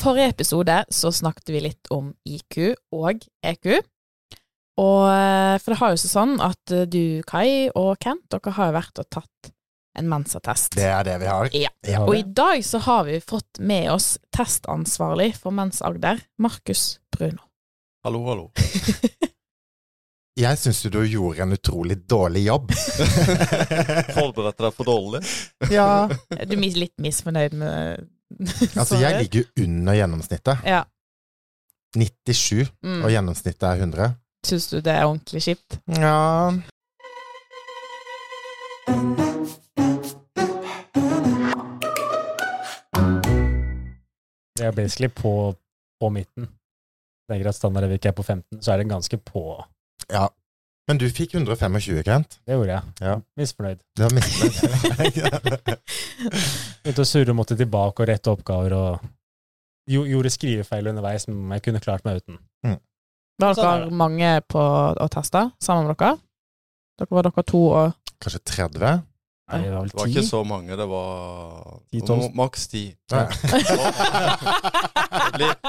forrige episode så snakket vi litt om IQ og EQ. Og eh, For det har jo seg sånn at eh, du, Kai, og Kent, dere har jo vært og tatt en mensatest. Det er det vi har. Ja. Ja. Og i dag så har vi fått med oss testansvarlig for Mens Agder, Markus Bruno. Hallo, hallo. Jeg syns du gjorde en utrolig dårlig jobb. Forberedte deg for dårlig. ja. Du er litt misfornøyd med Altså, jeg ligger jo under gjennomsnittet. Ja. 97, Mm. og gjennomsnittet er 100. Syns du det er ordentlig kjipt? Ja Det er basically på, på midten. Legger at standardrevik er på 15, så er det ganske på. Ja. Men du fikk 125, Kent. Det gjorde jeg. Ja. Misfornøyd. Du har mistet Begynte å surre og måtte tilbake og rette oppgaver og jo, gjorde skrivefeil underveis som jeg kunne klart meg uten. Var Sånn er dere mange på å teste sammen med dere? Dere var dere to og Kanskje 30? Nei, det var vel Det var ikke så mange, det var Ti, tolv. maks ti. Ja. Det blir- Det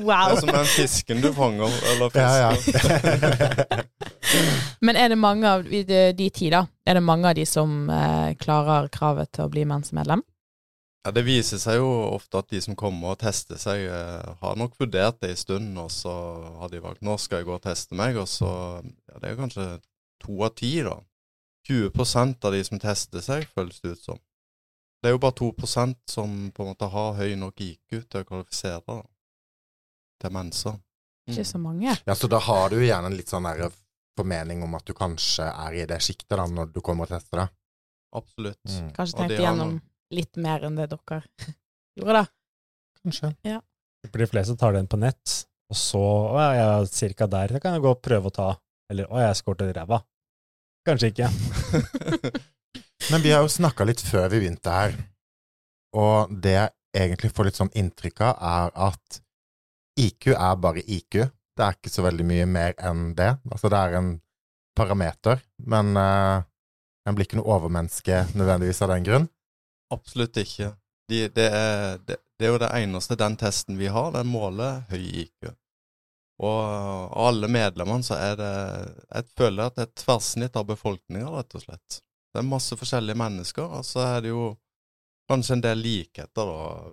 Wow! er som den fisken du fanger, eller Ja, fisker. ja. Men er det mange av de, de ti, da? Er det mange av de som eh, klarer kravet til å bli mensmedlem? Ja, det viser seg jo ofte at de som kommer og tester seg, eh, har nok vurdert det en stund, og så har de valgt nå skal jeg gå og teste meg, og så ja, Det er kanskje to av ti, da. 20% av de som tester seg, føles det ut som. Det er jo bare 2% som på en måte har høy nok IQ til å kvalifisere da, mensa. Ikke så mange. ja, så da har du gjerne en litt sånn der formening om at du kanskje er i det sjiktet da, når du kommer og tester det. Absolutt. Mm. Kanskje tenkt tenkte noen... litt mer enn det dere gjorde, da. Kanskje. For de fleste tar den på nett, og så Å, jeg er cirka der. Da kan jeg gå og prøve å ta. Eller å, jeg skåret ræva. Kanskje ikke. Men vi har jo snakka litt før vi begynte her, og det jeg egentlig får litt sånn inntrykk av, er at IQ er bare IQ. Det er ikke så veldig mye mer enn det. Altså, det er en parameter, men uh, en blir ikke noe overmenneske nødvendigvis av den grunn. Absolutt ikke. De, det, er, det, det er jo det eneste den testen vi har, den måler høy IQ. Og alle medlemmene så er det Jeg føler at det er et tverrsnitt av befolkninga, rett og slett. Det er masse forskjellige mennesker, og så er det jo kanskje en del likheter, da,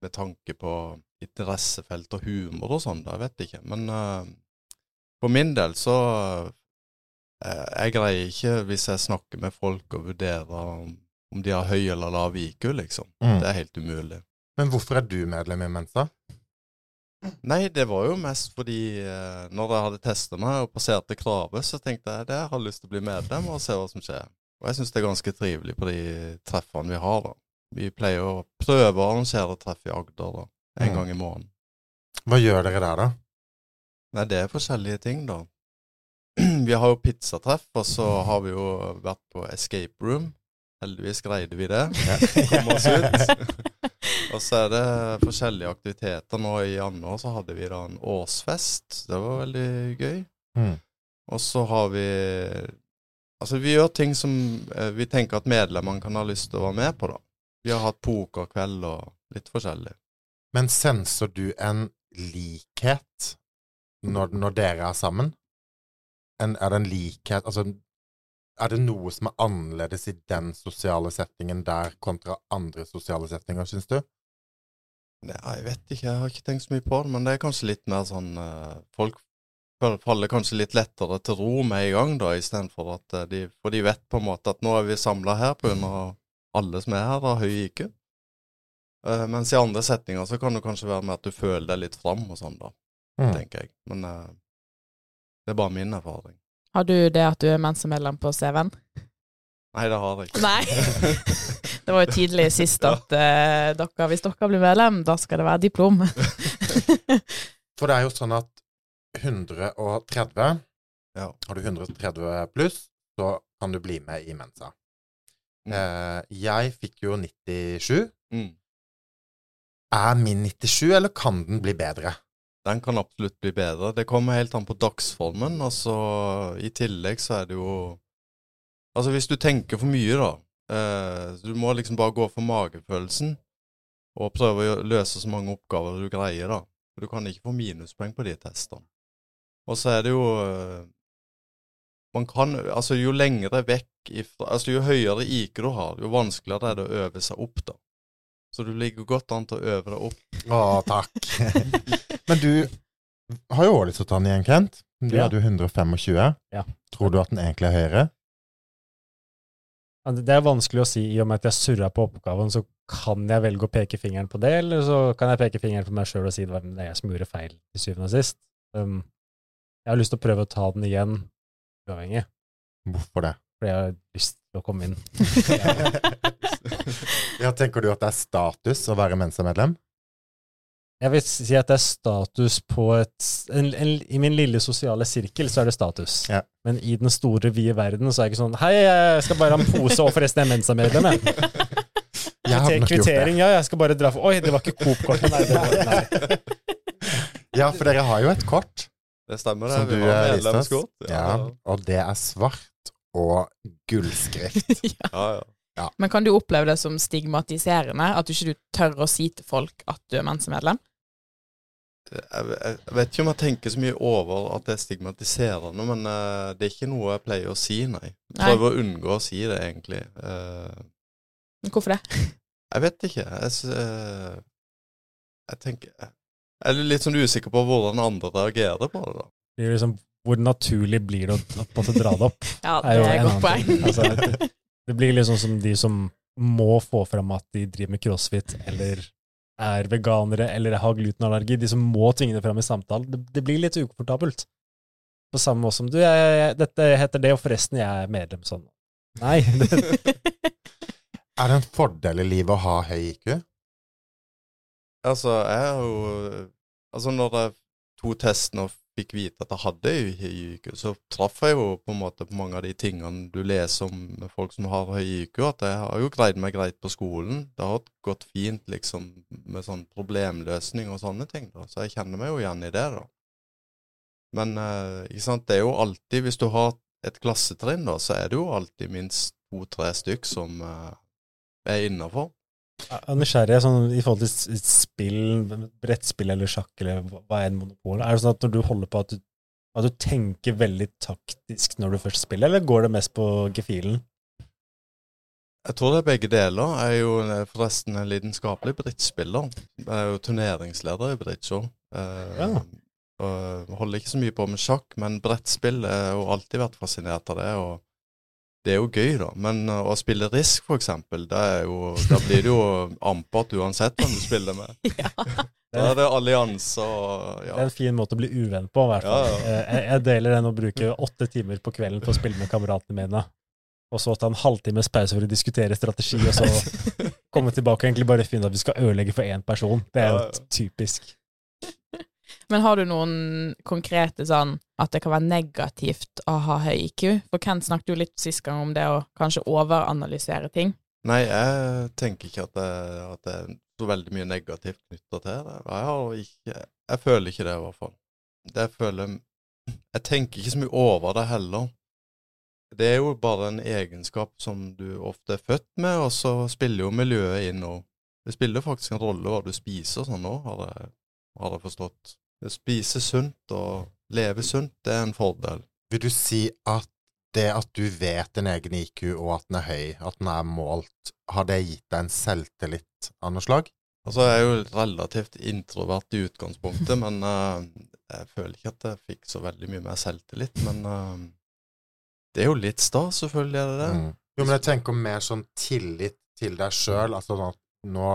med tanke på interessefelt og humor og sånn, jeg vet ikke. Men uh, for min del så uh, Jeg greier ikke, hvis jeg snakker med folk og vurderer om om de har høy eller lav IQ, liksom. Mm. Det er helt umulig. Men hvorfor er du medlem i Mensa? Nei, det var jo mest fordi eh, når jeg hadde testa meg og passerte kravet, så tenkte jeg det jeg har lyst til å bli medlem og se hva som skjer. Og jeg syns det er ganske trivelig på de treffene vi har, da. Vi pleier å prøve å arrangere treff i Agder da, en Mm. gang i måneden. Hva gjør dere der, da? Nei, det er forskjellige ting, da. Vi har jo pizzatreff, og så har vi jo vært på escape room. Heldigvis greide vi det. Kom oss ut. og så er det forskjellige aktiviteter. Nå i januar så hadde vi da en årsfest. Det var veldig gøy. Mm. Og så har vi Altså, vi gjør ting som eh, vi tenker at medlemmene kan ha lyst til å være med på, da. Vi har hatt pokerkveld og litt forskjellig. Men senser du en likhet når, når dere er sammen? En, er det en likhet Altså, er det noe som er annerledes i den sosiale settingen der kontra andre sosiale settinger, syns du? Nei, jeg vet ikke, jeg har ikke tenkt så mye på det, men det er kanskje litt mer sånn eh, Folk faller kanskje litt lettere til ro med en gang, da, istedenfor at eh, de For de vet på en måte at nå er vi samla her på grunn av alle som er her, har høy IQ. Eh, mens i andre setninger så kan det kanskje være med at du føler deg litt fram og sånn, da, Mm. tenker jeg. Men det er bare min erfaring. Har du det at du er mensemedlem på CV-en? Nei, det har jeg ikke. Nei. Det var jo tydelig sist at uh, dere, hvis dere blir medlem, da skal det være diplom. For det er jo sånn at 130 Ja. Har du 130 pluss, så kan du bli med i Mensa. Mm. Uh, jeg fikk jo 97. Mm. Er min 97, eller kan den bli bedre? Den kan absolutt bli bedre. Det kommer helt an på dagsformen. Altså, i tillegg så er det jo Altså hvis du tenker for mye, da. Eh, du må liksom bare gå for magefølelsen. og prøve å løse så mange oppgaver du greier, da. For du kan ikke få minuspoeng på de testene. Og så er det jo eh, Man kan Altså, jo lengre vekk ifra Altså, jo høyere IQ du har, jo vanskeligere er det å øve seg opp, da. Så du ligger godt an til å øve deg opp. Å, takk. Men du har jo årlig satt sånn igjen, Kent. Du Ja. hadde jo 125. Ja. Tror du at den egentlig er høyere? Det er vanskelig å si, i og med at jeg surra på oppgaven, så kan jeg velge å peke fingeren på det, eller så kan jeg peke fingeren på meg sjøl og si det var det er jeg som gjorde feil til syvende og sist. Um, jeg har lyst til å prøve å ta den igjen, uavhengig, Hvorfor det? fordi jeg har lyst til å komme inn. Ja, Tenker du at det er status å være Mensa-medlem? Jeg vil si at det er status på et en, en, I min lille sosiale sirkel så er det status. Ja. Men i den store, vide verden så er det ikke sånn Hei, jeg skal bare ha en pose, og forresten jeg er Mensa-medlem, jeg. Jeg hadde nok gjort det. Kvittering, ja. Jeg skal bare dra for Oi, det var ikke Coop-kortet, nei. Nei. Ja, for dere har jo et kort Det stemmer, det. som Vi har medlemskort. Ja, og det er svart og gullskrift. ja. ja, ja. Men kan du oppleve det som stigmatiserende? At du ikke tør å si til folk at du er mensemedlem? Jeg, vet ikke om jeg tenker så mye over at det er stigmatiserende, men eh, det er ikke noe jeg pleier å si, nei. Jeg Nei. Prøver å unngå å si det, egentlig. Eh, Hvorfor det? jeg vet ikke. Jeg, eh, jeg tenker Jeg er litt sånn usikker på hvordan andre reagerer på det, da. Det er liksom, hvor naturlig blir det å, på en måte dra det opp? Ja, er det er en et godt poeng. Altså, det, det blir sånn som de som må få fram at de driver med crossfit, eller er veganere, eller har glutenallergi. De som må tvinge det fram i samtalen. Det, det blir litt ukomfortabelt. På samme måte som du, jeg, jeg, dette heter det, og forresten, jeg er medlem sånn. Nei. Det, Er det en fordel i livet å ha høy IQ? Altså, jeg har jo Altså, når det er to testen og fikk vite at jeg hadde høy IQ, så traff jeg jo på en måte på mange av de tingene du leser om folk som har høy IQ, at jeg har jo greid meg greit på skolen. Det har gått fint, liksom, med sånn problemløsning og sånne ting, da. Så jeg kjenner meg jo igjen i det, da. Men eh, ikke sant, det er jo alltid Hvis du har et klassetrinn, da, så er det jo alltid minst to-tre stykk som eh, er innafor. Er nysgjerrig sånn, i forhold til spill, brettspill eller sjakk eller hva er en monopol. Er det sånn at når du holder på at du, at du tenker veldig taktisk når du først spiller, eller går det mest på gefühlen? Jeg tror det er begge deler. Jeg er jo eh, forresten en lidenskapelig brettspiller. Jeg er jo turneringsleder i bridge. Ja. Og holder ikke så mye på med sjakk, men brettspill har jo alltid vært fascinert av det. og det er jo gøy, da. Men eh, å spille Risk, for eksempel, det er jo, da blir det jo ampert uansett hvem du spiller med. ja. Da er det allianse og Det er en fin måte å bli uvenn på, i hvert fall. Ja, ja. Eh, Jeg, jeg deler den å bruke åtte timer på kvelden på å spille med kameratene mine, og så ta en halvtimes pause for å diskutere strategi, og så komme tilbake og egentlig bare finne at vi skal ødelegge for én person. Det er jo Ja, ja. typisk. Men har du noen konkrete sånn at det kan være negativt å ha høy IQ? For Kent snakket jo litt sist gang om det å kanskje overanalysere ting. Nei, jeg tenker ikke at det, at det er så veldig mye negativt knytta til det. Jeg, ikke, jeg føler ikke det, i hvert fall. Det jeg føler Jeg tenker ikke så mye over det heller. Det er jo bare en egenskap som du ofte er født med, og så spiller jo miljøet inn og Det spiller faktisk en rolle hva du spiser sånn òg, har jeg forstått. Det å spise sunt og leve sunt, det er en fordel. Vil du si at det at du vet din egen IQ, og at den er høy, at den er målt, har det gitt deg en selvtillit av noe slag? Altså, jeg er jo relativt introvert i utgangspunktet, men uh, jeg føler ikke at jeg fikk så veldig mye mer selvtillit. Men uh, det er jo litt stas, selvfølgelig er det det. Mm. Jo, men jeg tenker mer sånn tillit til deg sjøl. Altså sånn at nå,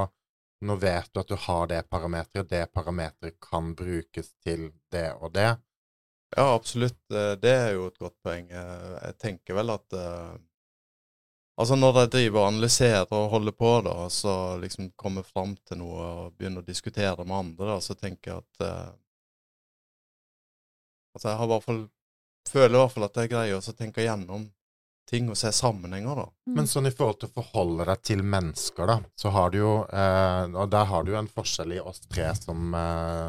nå vet du at du har det parameteret, det parameteret kan brukes til det og det. Ja, absolutt. eh, Det er jo et godt poeng. Eh, Jeg tenker vel at eh, Altså, når jeg driver og analyserer og holder på, da, og så liksom kommer fram til noe og begynner å diskutere med andre, da, så tenker jeg at Altså, jeg har i hvert fall Føler i hvert fall at jeg greier å tenke gjennom ting og se sammenhenger, da. Men sånn i forhold til å forholde deg til mennesker, da, så har du jo eh, Og der har du jo en forskjell i oss tre som eh,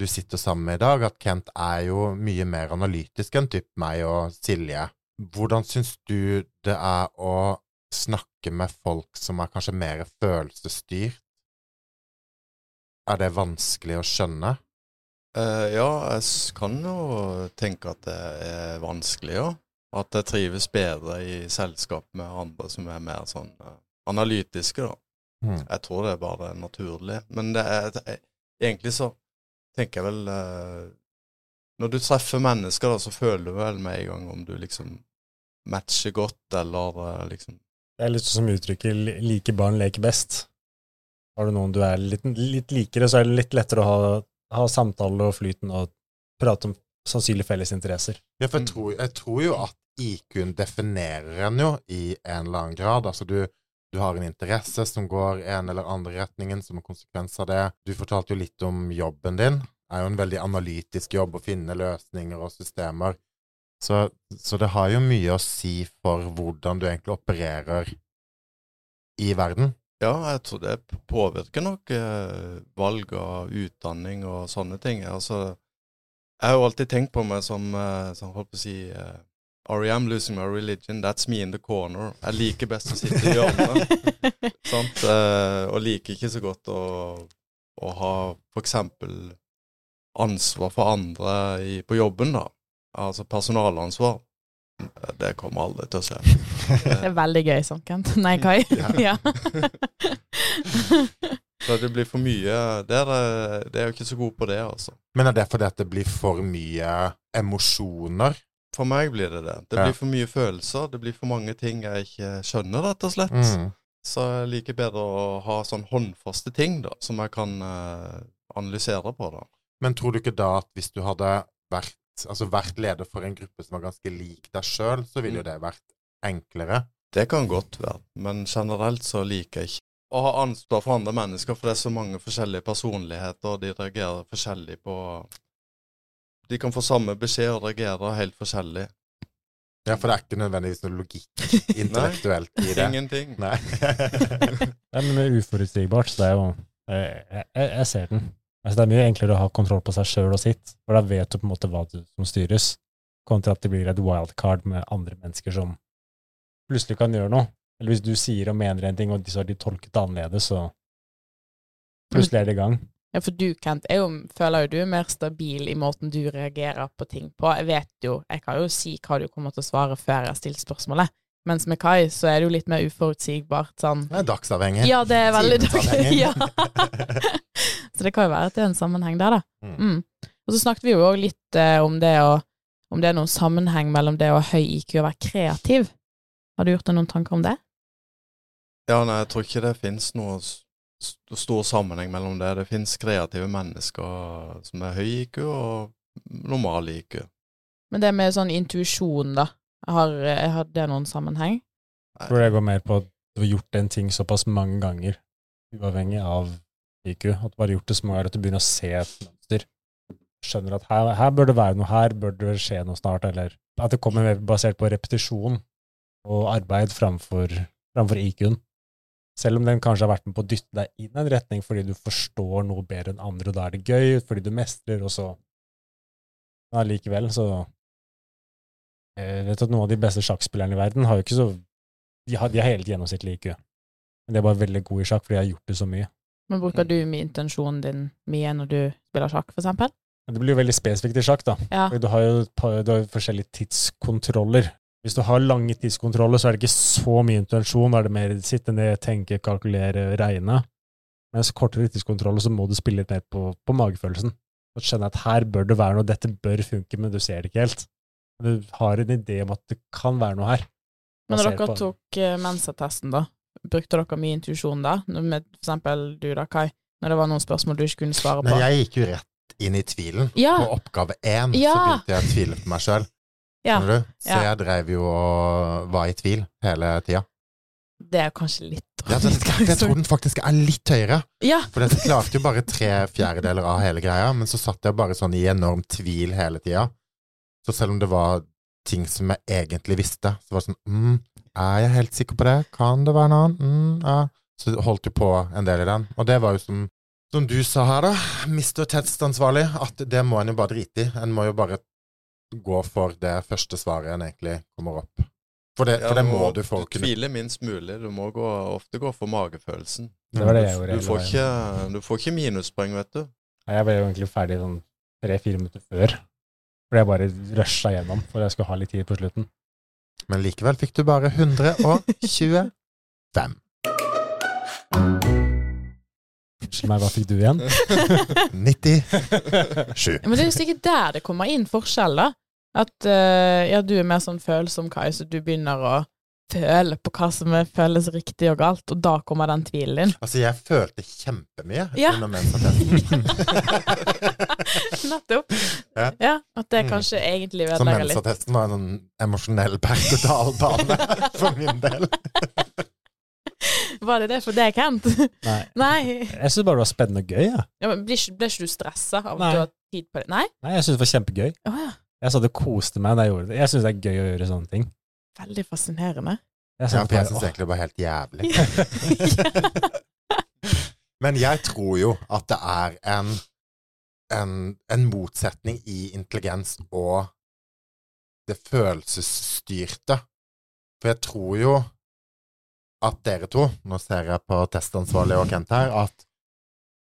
du sitter sammen med i dag, at Kent er jo mye mer analytisk enn typ meg og Silje. Hvordan syns du det er å snakke med folk som er kanskje mer følelsesstyrt, er det vanskelig å skjønne? Uh, ja, jeg kan jo tenke at det er vanskelig, ja. At jeg trives bedre i selskap med andre som er mer sånn eh, analytiske, da. Mm. Jeg tror det er bare naturlig. Men det er, det er, egentlig så tenker jeg vel eh, Når du treffer mennesker, da, så føler du vel med en gang om du liksom matcher godt, eller eh, liksom Det er litt som uttrykket 'like barn leker best'. Har du noen du er litt, litt likere, så er det litt lettere å ha, ha samtale og flyten og prate om sannsynlig felles interesser. Ja, for jeg Mm. tror, jeg tror jo at IQ-en definerer en jo i en eller annen grad. Altså du, du har en interesse som går en eller andre retningen som en konsekvens av det. Du fortalte jo litt om jobben din. Det er jo en veldig analytisk jobb å finne løsninger og systemer. Så, så det har jo mye å si for hvordan du egentlig opererer i verden. Ja, jeg tror det påvirker nok eh, valg av utdanning og sånne ting. Altså, jeg har jo alltid tenkt på meg som, eh, som holdt på å si eh, R.E.M. losing my religion, that's me in the corner. Jeg liker best å sitte i hjørnet, sant? Eh, og liker ikke så godt å, å ha for eksempel ansvar for andre i, på jobben, da. Altså personalansvar. Det kommer aldri til å skje. Det er veldig gøy sånn, Kent. Nei, Kai. ja. Så det blir for mye Det er, det- det er jo ikke så god på det, altså. Men er det fordi at det blir for mye emosjoner? For meg blir det det. Det Ja. blir for mye følelser. Det blir for mange ting jeg ikke skjønner, rett og slett. Mm. Så jeg liker bedre å ha sånn håndfaste ting da, som jeg kan uh, analysere på. da. Men tror du ikke da at hvis du hadde vært, altså vært leder for en gruppe som var ganske lik deg sjøl, så ville jo Mm. det vært enklere? Det kan godt være, men generelt så liker jeg ikke å ha ansvar for andre mennesker, for det er så mange forskjellige personligheter, og de reagerer forskjellig på De kan få samme beskjed og reagere helt forskjellig. Ja, for det er ikke nødvendigvis noe logikk intellektuelt i det. Ingenting. Nei. Det er mye uforutsigbart, så det er jo Jeg, jeg, jeg ser den. Altså, det er mye enklere å ha kontroll på seg sjøl og sitt, for da vet du på en måte hva du, som styres, kontra at det blir et wildcard med andre mennesker som plutselig kan gjøre noe. Eller hvis du sier og mener en ting, og så har de tolket det annerledes, så plutselig er det i gang. Ja, for du, Kent, jeg jo, føler jo du er mer stabil i måten du reagerer på ting på. Jeg vet jo, jeg kan jo si hva du kommer til å svare før jeg har stilt spørsmålet. Mens med Kai så er det jo litt mer uforutsigbart sånn Det er dagsavhengig. Ja, det er veldig dagsavhengig. ja. Så det kan jo være at det er en sammenheng der, da. Mm. Mm. Og så snakket vi jo òg litt eh, om det å Om det er noen sammenheng mellom det å ha høy IQ og være kreativ. Har du gjort deg noen tanker om det? Ja, nei, jeg tror ikke det finnes noe stor sammenheng mellom det. Det finnes kreative mennesker som er høy IQ og normal IQ. Men det med sånn intuisjon, da. Har, har det noen sammenheng? Jeg tror det går mer på at du har gjort en ting såpass mange ganger, uavhengig av IQ, at du bare har gjort det så mange ganger at du begynner å se et mønster. Skjønner at her, her bør det være noe, her bør det skje noe snart, eller at det kommer mer basert på repetisjon og arbeid framfor, framfor IQ-en. Selv om den kanskje har vært med på å dytte deg inn i en retning fordi du forstår noe bedre enn andre, og da er det gøy, fordi du mestrer, og så Men allikevel, så Jeg vet at noen av de beste sjakkspillerne i verden har jo ikke så De har, de har helt gjennomsnittlig IQ. Men de er bare veldig gode i sjakk fordi de har gjort det så mye. Men bruker du med intensjonen din mye når du spiller sjakk, for eksempel? Det blir jo veldig spesifikt i sjakk, da. Ja. Du har jo par- du har forskjellige tidskontroller. Hvis du har lange tidskontroller, så er det ikke så mye intensjon. Da er det mer sitte ned, tenke, kalkulere, regne. Mens kortere tidskontroller, så må du spille litt mer på, på magefølelsen. Og skjønne at her bør det være noe, dette bør funke, men du ser det ikke helt. Du har en idé om at det kan være noe her. Men når dere tok uh, Mensa-testen, da, brukte dere mye intuisjon da? Med for eksempel du da, Kai, når det var noen spørsmål du ikke kunne svare på? Nei, jeg gikk jo rett inn i tvilen. Ja. På oppgave én Ja. så begynte jeg å tvile på meg sjøl. Ja? Så jeg drev jo og var i tvil hele tida. det er kanskje litt Ja, den- jeg tror den faktisk er litt høyere. Ja, For jeg klarte jo bare tre fjerdedeler av hele greia, men så satt jeg bare sånn i enorm tvil hele tida. Så selv om det var ting som jeg egentlig visste, så var det sånn mm, Er jeg helt sikker på det? Kan det være en annen? Mm, ja. Så holdt jo på en del i den. Og det var jo som, som du sa her, da, Mr. Test-ansvarlig, at det må en jo bare drite i. En må jo bare gå for det første svaret en egentlig kommer opp For det, Ja, for det må, må du for å Du kunne tviler minst mulig. Du må gå, ofte gå for magefølelsen. Det var det jeg Du, gjorde. du, får ikke, du får ikke minuspoeng, vet du. Nei, Jeg ble jo egentlig ferdig sånn tre-fire minutter før. Fordi jeg bare rusha gjennom for jeg skulle ha litt tid på slutten. Men likevel fikk du bare 125. Unnskyld meg, hva fikk du igjen? 97. Men det er jo sikkert der det kommer inn forskjell, da. At uh, ja, du er mer sånn følsom, Kai, så du begynner å føle på hva som er, føles riktig og galt, og da kommer den tvilen din. Altså, jeg følte kjempemye Ja. under mensattesten. Nettopp. Ja. Ja, at det Mm. kanskje egentlig Så ødelegger litt. mensattesten var en sånn emosjonell berg-og-dal-bane for min del. Var det det for deg, Kent? Nei. Nei. Jeg syns bare det var spennende og gøy. Ja. Ja, men ble, ikke, ble ikke du stressa av Nei. at du har tid på det? Nei? Nei, jeg syns det var kjempegøy. Å ja. Jeg satt det koste meg da jeg gjorde det. Jeg syns det er gøy å gjøre sånne ting. Veldig fascinerende. Jeg Ja, satt for jeg syns egentlig det var helt jævlig. Men jeg tror jo at det er en, en, en motsetning i intelligens og det følelsesstyrte. For jeg tror jo at dere to, nå ser jeg på testansvarlig og Kent her, at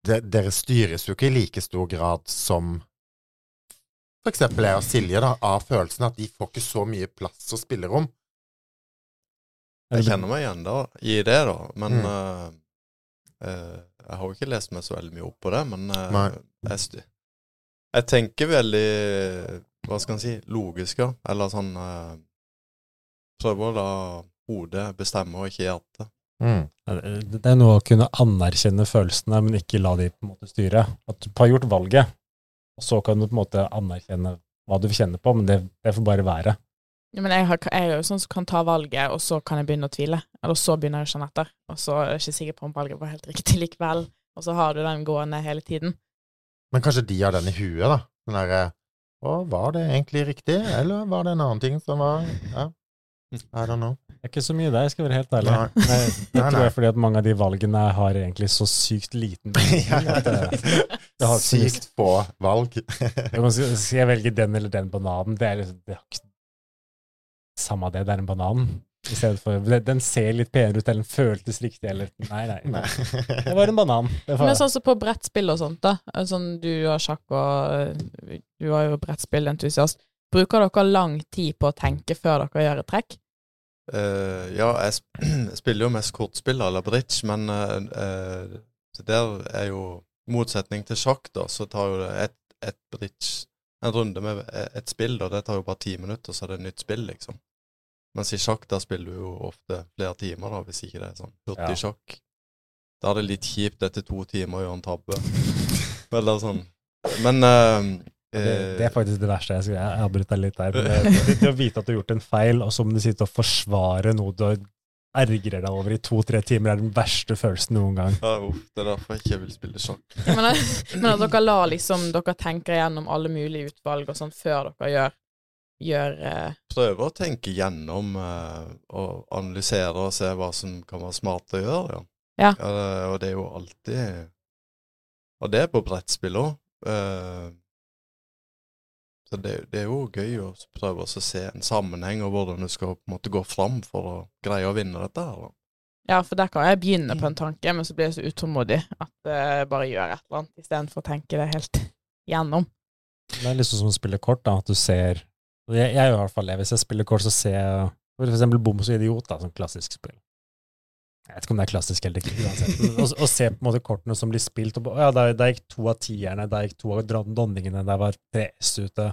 de, dere styres jo ikke i like stor grad som for eksempel jeg og Silje, da, av følelsen at de får ikke så mye plass og spillerom. Jeg kjenner meg igjen da, i det, da. Men Mm. uh, uh, Jeg har jo ikke lest meg så veldig mye opp på det, men uh, jeg, jeg tenker veldig Hva skal en si logisk, ja. Eller sånn Prøver å la hodet bestemme, og ikke hjertet. Mm. Det det er noe å kunne anerkjenne følelsene, men ikke la de på en måte styre. At du har gjort valget, og så kan du på en måte anerkjenne hva du kjenner på, men det, det får bare være. Ja, men jeg, har, jeg er jo sånn som kan ta valget, og så kan jeg begynne å tvile. Eller så begynner jeg å kjenne etter, og så er jeg ikke sikker på om valget var helt riktig likevel. Og så har du den gående hele tiden. Men kanskje de har den i huet, da. Den derre Å, var det egentlig riktig, eller var det en annen ting som var Ja, I don't know. Det er ikke så mye der, jeg skal være helt ærlig. Nei. Nei, det tror jeg fordi at mange av de valgene har egentlig så sykt liten betydning Sykt få valg. Skal, jeg velge den eller den bananen? Det er liksom det er ikke Samme det, det er en banan. I stedet for den- ser litt penere ut, eller den føltes riktig, eller Nei, nei. Nei. Det var en banan. Var, Men sånn som på brettspill og sånt, da. Sånn, du har sjakk og øh, Du var jo brettspillentusiast. Bruker dere lang tid på å tenke før dere gjør et trekk? Eh, ja, jeg sp spiller jo mest kortspill eller bridge, men uh, uh, der er jo motsetning til sjakk, da, så tar jo det et, et bridge En runde med et spill, da, det tar jo bare ti minutter, så er det et nytt spill, liksom. Mens i sjakk, der spiller du jo ofte flere timer, da, hvis ikke det er sånn hurtig Ja. sjakk. Da er det litt kjipt etter to timer å gjøre en tabbe. Eller sånn. Men det, det er faktisk det verste. Jeg skulle jeg avbryter litt der. Det, det, det å vite at du har gjort en feil, og så må du sitte og forsvare noe du ergrer deg over i to-tre timer, er den verste følelsen noen gang. ja, uff, det er derfor jeg ikke vil spille sjakk. Men, men at dere lar liksom Dere tenker gjennom alle mulige utvalg og sånn før dere gjør, gjør uh... prøver å tenke gjennom uh, og analysere og se hva som kan være smart å gjøre, ja. Ja. Eh, og det er jo alltid Og det er på brettspill òg. Så det, det er jo gøy å prøve å se en sammenheng og hvordan du skal på en måte gå fram for å greie å vinne dette her. Ja, for der kan jeg begynne på en tanke, men så blir jeg så utålmodig at jeg bare gjør et eller annet istedenfor å tenke det helt gjennom. Det er liksom som å spille kort, da, at du ser Jeg, jeg gjør i hvert fall det. Hvis jeg spiller kort, så ser jeg for eksempel Bom og idiot, da, som klassisk spill. Jeg vet ikke om det er klassisk eller ikke, uansett. Å- se på en måte kortene som blir spilt, og ja, der, der gikk to av tierne, der gikk to av dron- dronningene, der var tre S ute.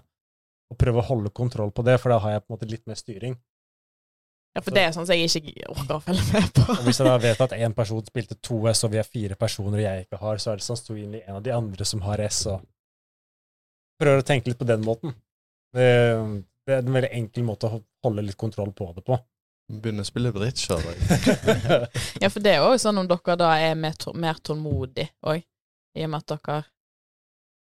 Og prøve å holde kontroll på det, for da har jeg på en måte litt mer styring. Ja, for det er sånn som jeg ikke orker å følge med på. Og hvis jeg da vet at én person spilte to S, og vi er fire personer og jeg ikke har, så er det sannsynlig en av de andre som har S, og prøver å tenke litt på den måten. Det, det er en veldig enkel måte å holde litt kontroll på det på. Begynne å spille bridge, av deg. Ja, for det er jo sånn om dere da er mer, mer tålmodig òg, i og med at dere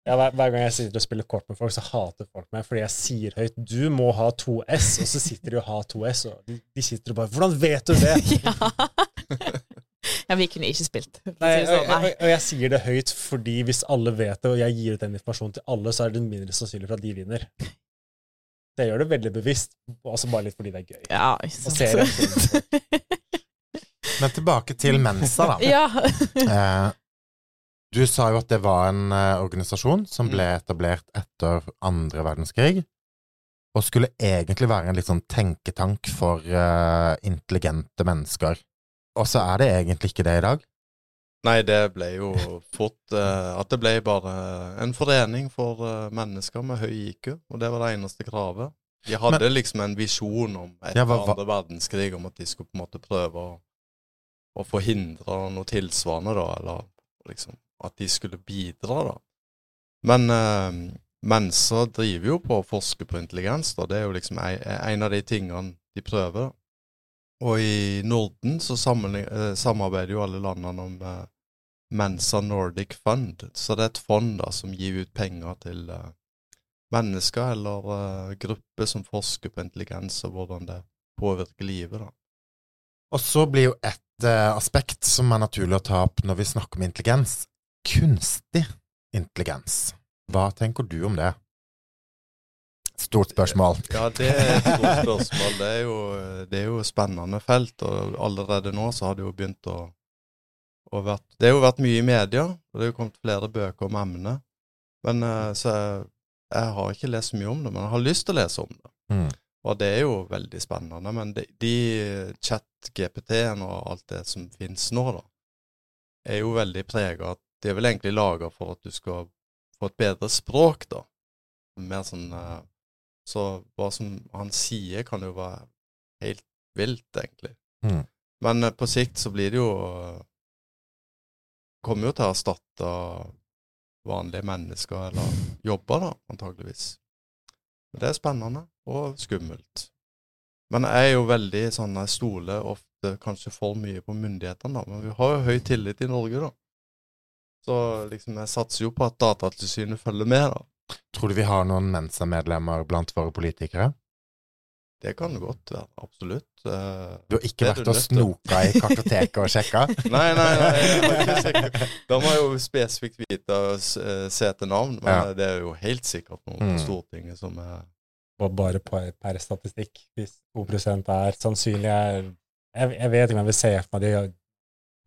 Ja, hver, hver gang jeg sitter og spiller kort med folk, så hater folk meg fordi jeg sier høyt 'du må ha 2S', og så sitter de og har 2S, og de, de sitter og bare 'hvordan vet du det?' ja. ja, vi kunne ikke spilt. Nei, og, sånn, og, og jeg sier det høyt fordi hvis alle vet det, og jeg gir ut den informasjonen til alle, så er det mindre sannsynlig for at de vinner. Så jeg gjør det veldig bevisst, også bare litt fordi det er gøy. Ja, ikke Og sant. ser. Men tilbake til Mensa, da. ja. Eh, du sa jo at det var en eh, organisasjon som ble etablert etter andre verdenskrig, og skulle egentlig være en litt sånn tenketank for eh, intelligente mennesker. Og så er det egentlig ikke det i dag. Nei, det ble jo fort eh, at det ble bare en forening for eh, mennesker med høy IQ, og det var det eneste kravet. De hadde liksom en visjon om etter Ja, hva- hva- andre verdenskrig om at de skulle på en måte prøve å, å forhindre noe tilsvarende, da, eller liksom at de skulle bidra, da. Men eh, mennesker driver jo på å forske på intelligens, da. Det er jo liksom en, en av de tingene de prøver. Og i Norden så eh, samarbeider jo alle landene om eh, Mensa Nordic Fund. Så det er et fond da som gir ut penger til uh, mennesker eller uh, grupper som forsker på intelligens og hvordan det påvirker livet. da. Og så blir jo et uh, aspekt som er naturlig å ta opp når vi snakker om intelligens, kunstig intelligens. Hva tenker du om det? Stort spørsmål. Ja, det er et stort spørsmål. Det er jo, det er jo et spennende felt, og allerede nå så har det jo begynt å, å vært Det har jo vært mye i media, og det har jo kommet flere bøker om emnet. Men eh, så jeg, jeg har ikke lest mye om det, men jeg har lyst til å lese om det. Mm. Og det er jo veldig spennende. Men de, de chat-GPT-ene og alt det som finnes nå, da, er jo veldig prega at de er vel egentlig laga for at du skal få et bedre språk, da. Mer sånn eh, Så hva som han sier, kan jo være helt vilt, egentlig. Mm. Men eh, på sikt så blir det jo Kommer jo til å erstatte vanlige mennesker eller jobber, da, antageligvis. Det er spennende og skummelt. Men jeg er jo veldig sånn Jeg stoler ofte kanskje for mye på myndighetene, da. Men vi har jo høy tillit i Norge, da. Så liksom jeg satser jo på at Datatilsynet følger med, da. Tror du vi har noen Mensa-medlemmer blant våre politikere? Det kan det godt være. Absolutt. Eh, Du har ikke Det vært og snoka i kartoteket og sjekka? Nei, nei, nei. Jeg har ikke sikkert. Da må jeg jo spesifikt vite eh, se etter navn, men Ja. det er jo helt sikkert noen Mm. på Stortinget som er Og bare per, per statistikk, hvis 2 er sannsynlig er jeg, jeg vet ikke om jeg vil se for meg de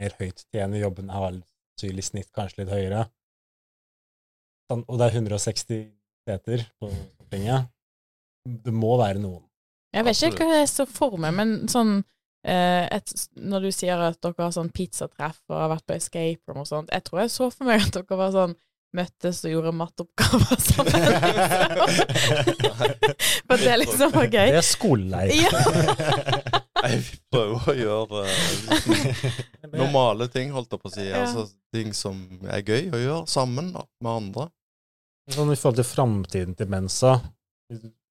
mer høyttjenende jobbene har sannsynlig snitt kanskje litt høyere. Sånn, og det er 160 seter på Stortinget. Det må være noen. Jeg vet ikke hva jeg så for meg, men sånn eh, et, Når du sier at dere har sånn pizzatreff og har vært på escape room og sånt, jeg tror jeg så for meg at dere var sånn møttes og gjorde matteoppgaver sammen. For det liksom var Det er skoleleir. Ja. jeg prøver å gjøre normale ting, holdt jeg på å si. Ja. Altså ting som er gøy å gjøre sammen da, med andre. Sånn I forhold til framtiden til Mensa,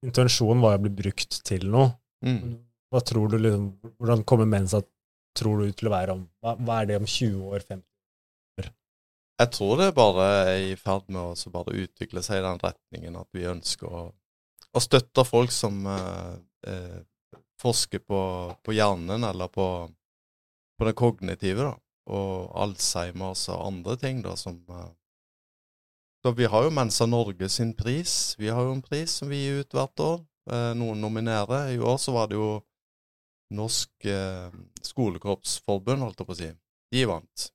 intensjonen var å bli brukt til noe. Mm. Hva tror du liksom, Hvordan kommer Mensa tror du til å være om hva, hva er det om 20 år? 50? Jeg tror det bare er i ferd med å bare utvikle seg i den retningen at vi ønsker å, å støtte folk som eh, eh, forsker på, på hjernen eller på, på det kognitive, da. Og Alzheimers og andre ting, da, som eh, Så vi har jo Mensa Norge sin pris. Vi har jo en pris som vi gir ut hvert år. Eh, noen nominerer. I år så var det jo Norsk eh, Skolekorpsforbund, holdt jeg på å si. De vant.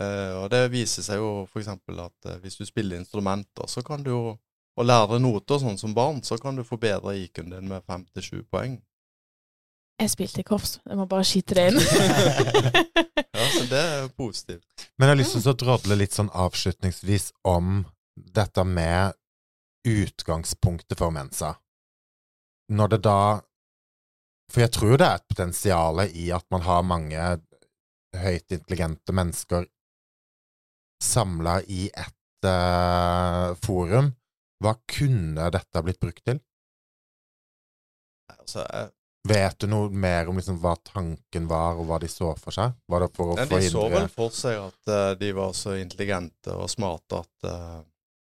Eh, og det viser seg jo eksempel at hvis du spiller instrumenter, så kan du jo og lærer noter sånn som barn, så kan du forbedre IQ-en din med fem til sju poeng. Jeg spilte i korps, jeg må bare skyte det inn. Ja, så det er positivt. Men jeg har lyst til å drodle litt sånn avslutningsvis om dette med utgangspunktet for Mensa. Når det da For jeg tror det er et potensial i at man har mange høyt intelligente mennesker samla i ett uh, forum. Hva kunne dette blitt brukt til? Altså, jeg, Vet du noe mer om liksom hva tanken var, og hva de så for seg? Var det for å ja, de så vel for seg at uh, de var så intelligente og smarte at uh,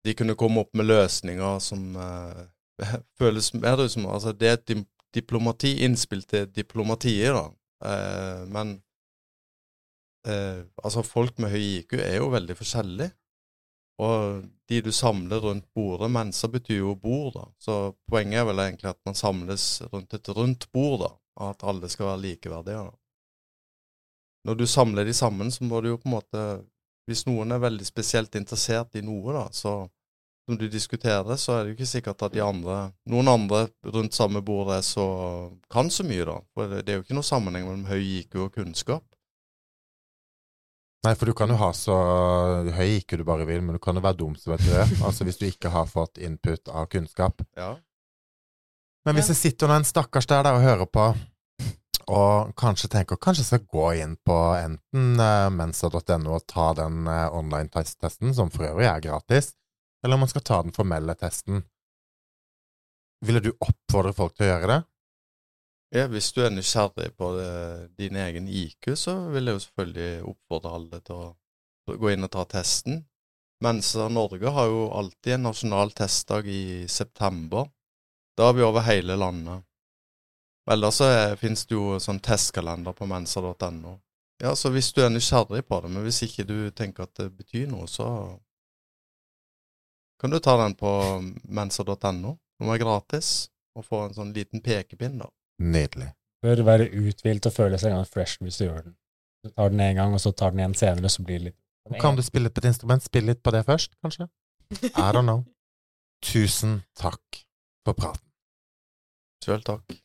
de kunne komme opp med løsninger som uh, føles mer ut som Altså, det er et diplomati, innspill til diplomatiet, da. Men altså, folk med høy IQ er jo veldig forskjellige. Og de du samler rundt bordet Mensa betyr jo bord, da. Så poenget er vel egentlig at man samles rundt et rundt bord, da. Og at alle skal være likeverdige. da. Når du samler de sammen, så må du jo på en måte Hvis noen er veldig spesielt interessert i noe, da, så som du diskuterer så er det jo ikke sikkert at de andre, noen andre rundt samme bord er så, kan så mye, da. For det er jo ikke noe sammenheng mellom høy IQ og kunnskap. Nei, for du kan jo ha så høy IQ du bare vil, men du kan jo være dum som et rød. Altså hvis du ikke har fått input av kunnskap. Ja. Men hvis det sitter noen stakkars der, der og hører på, og kanskje tenker kanskje jeg skal gå inn på enten uh, mensa.no og ta den uh, online-testen, som for øvrig er gratis, eller om man skal ta den formelle testen. Ville du oppfordre folk til å gjøre det? Ja, hvis du er nysgjerrig på det, din egen IQ, så vil jeg jo selvfølgelig oppfordre alle til å gå inn og ta testen. Mensa Norge har jo alltid en nasjonal testdag i september. Da er vi over hele landet. Ellers så er- finnes det jo sånn testkalender på mensa.no. Ja, så hvis du er nysgjerrig på det, men hvis ikke du tenker at det betyr noe, så kan du ta den på mensa.no, som er gratis, og få en sånn liten pekepinn, da. Nydelig. Bør være uthvilt og føle seg en gang fresh hvis du gjør den. Du tar den en gang, og så tar den igjen senere, så blir det litt Kan du spille på et instrument? Spille litt på det først, kanskje? I don't know. Tusen takk for praten. Sjøl takk.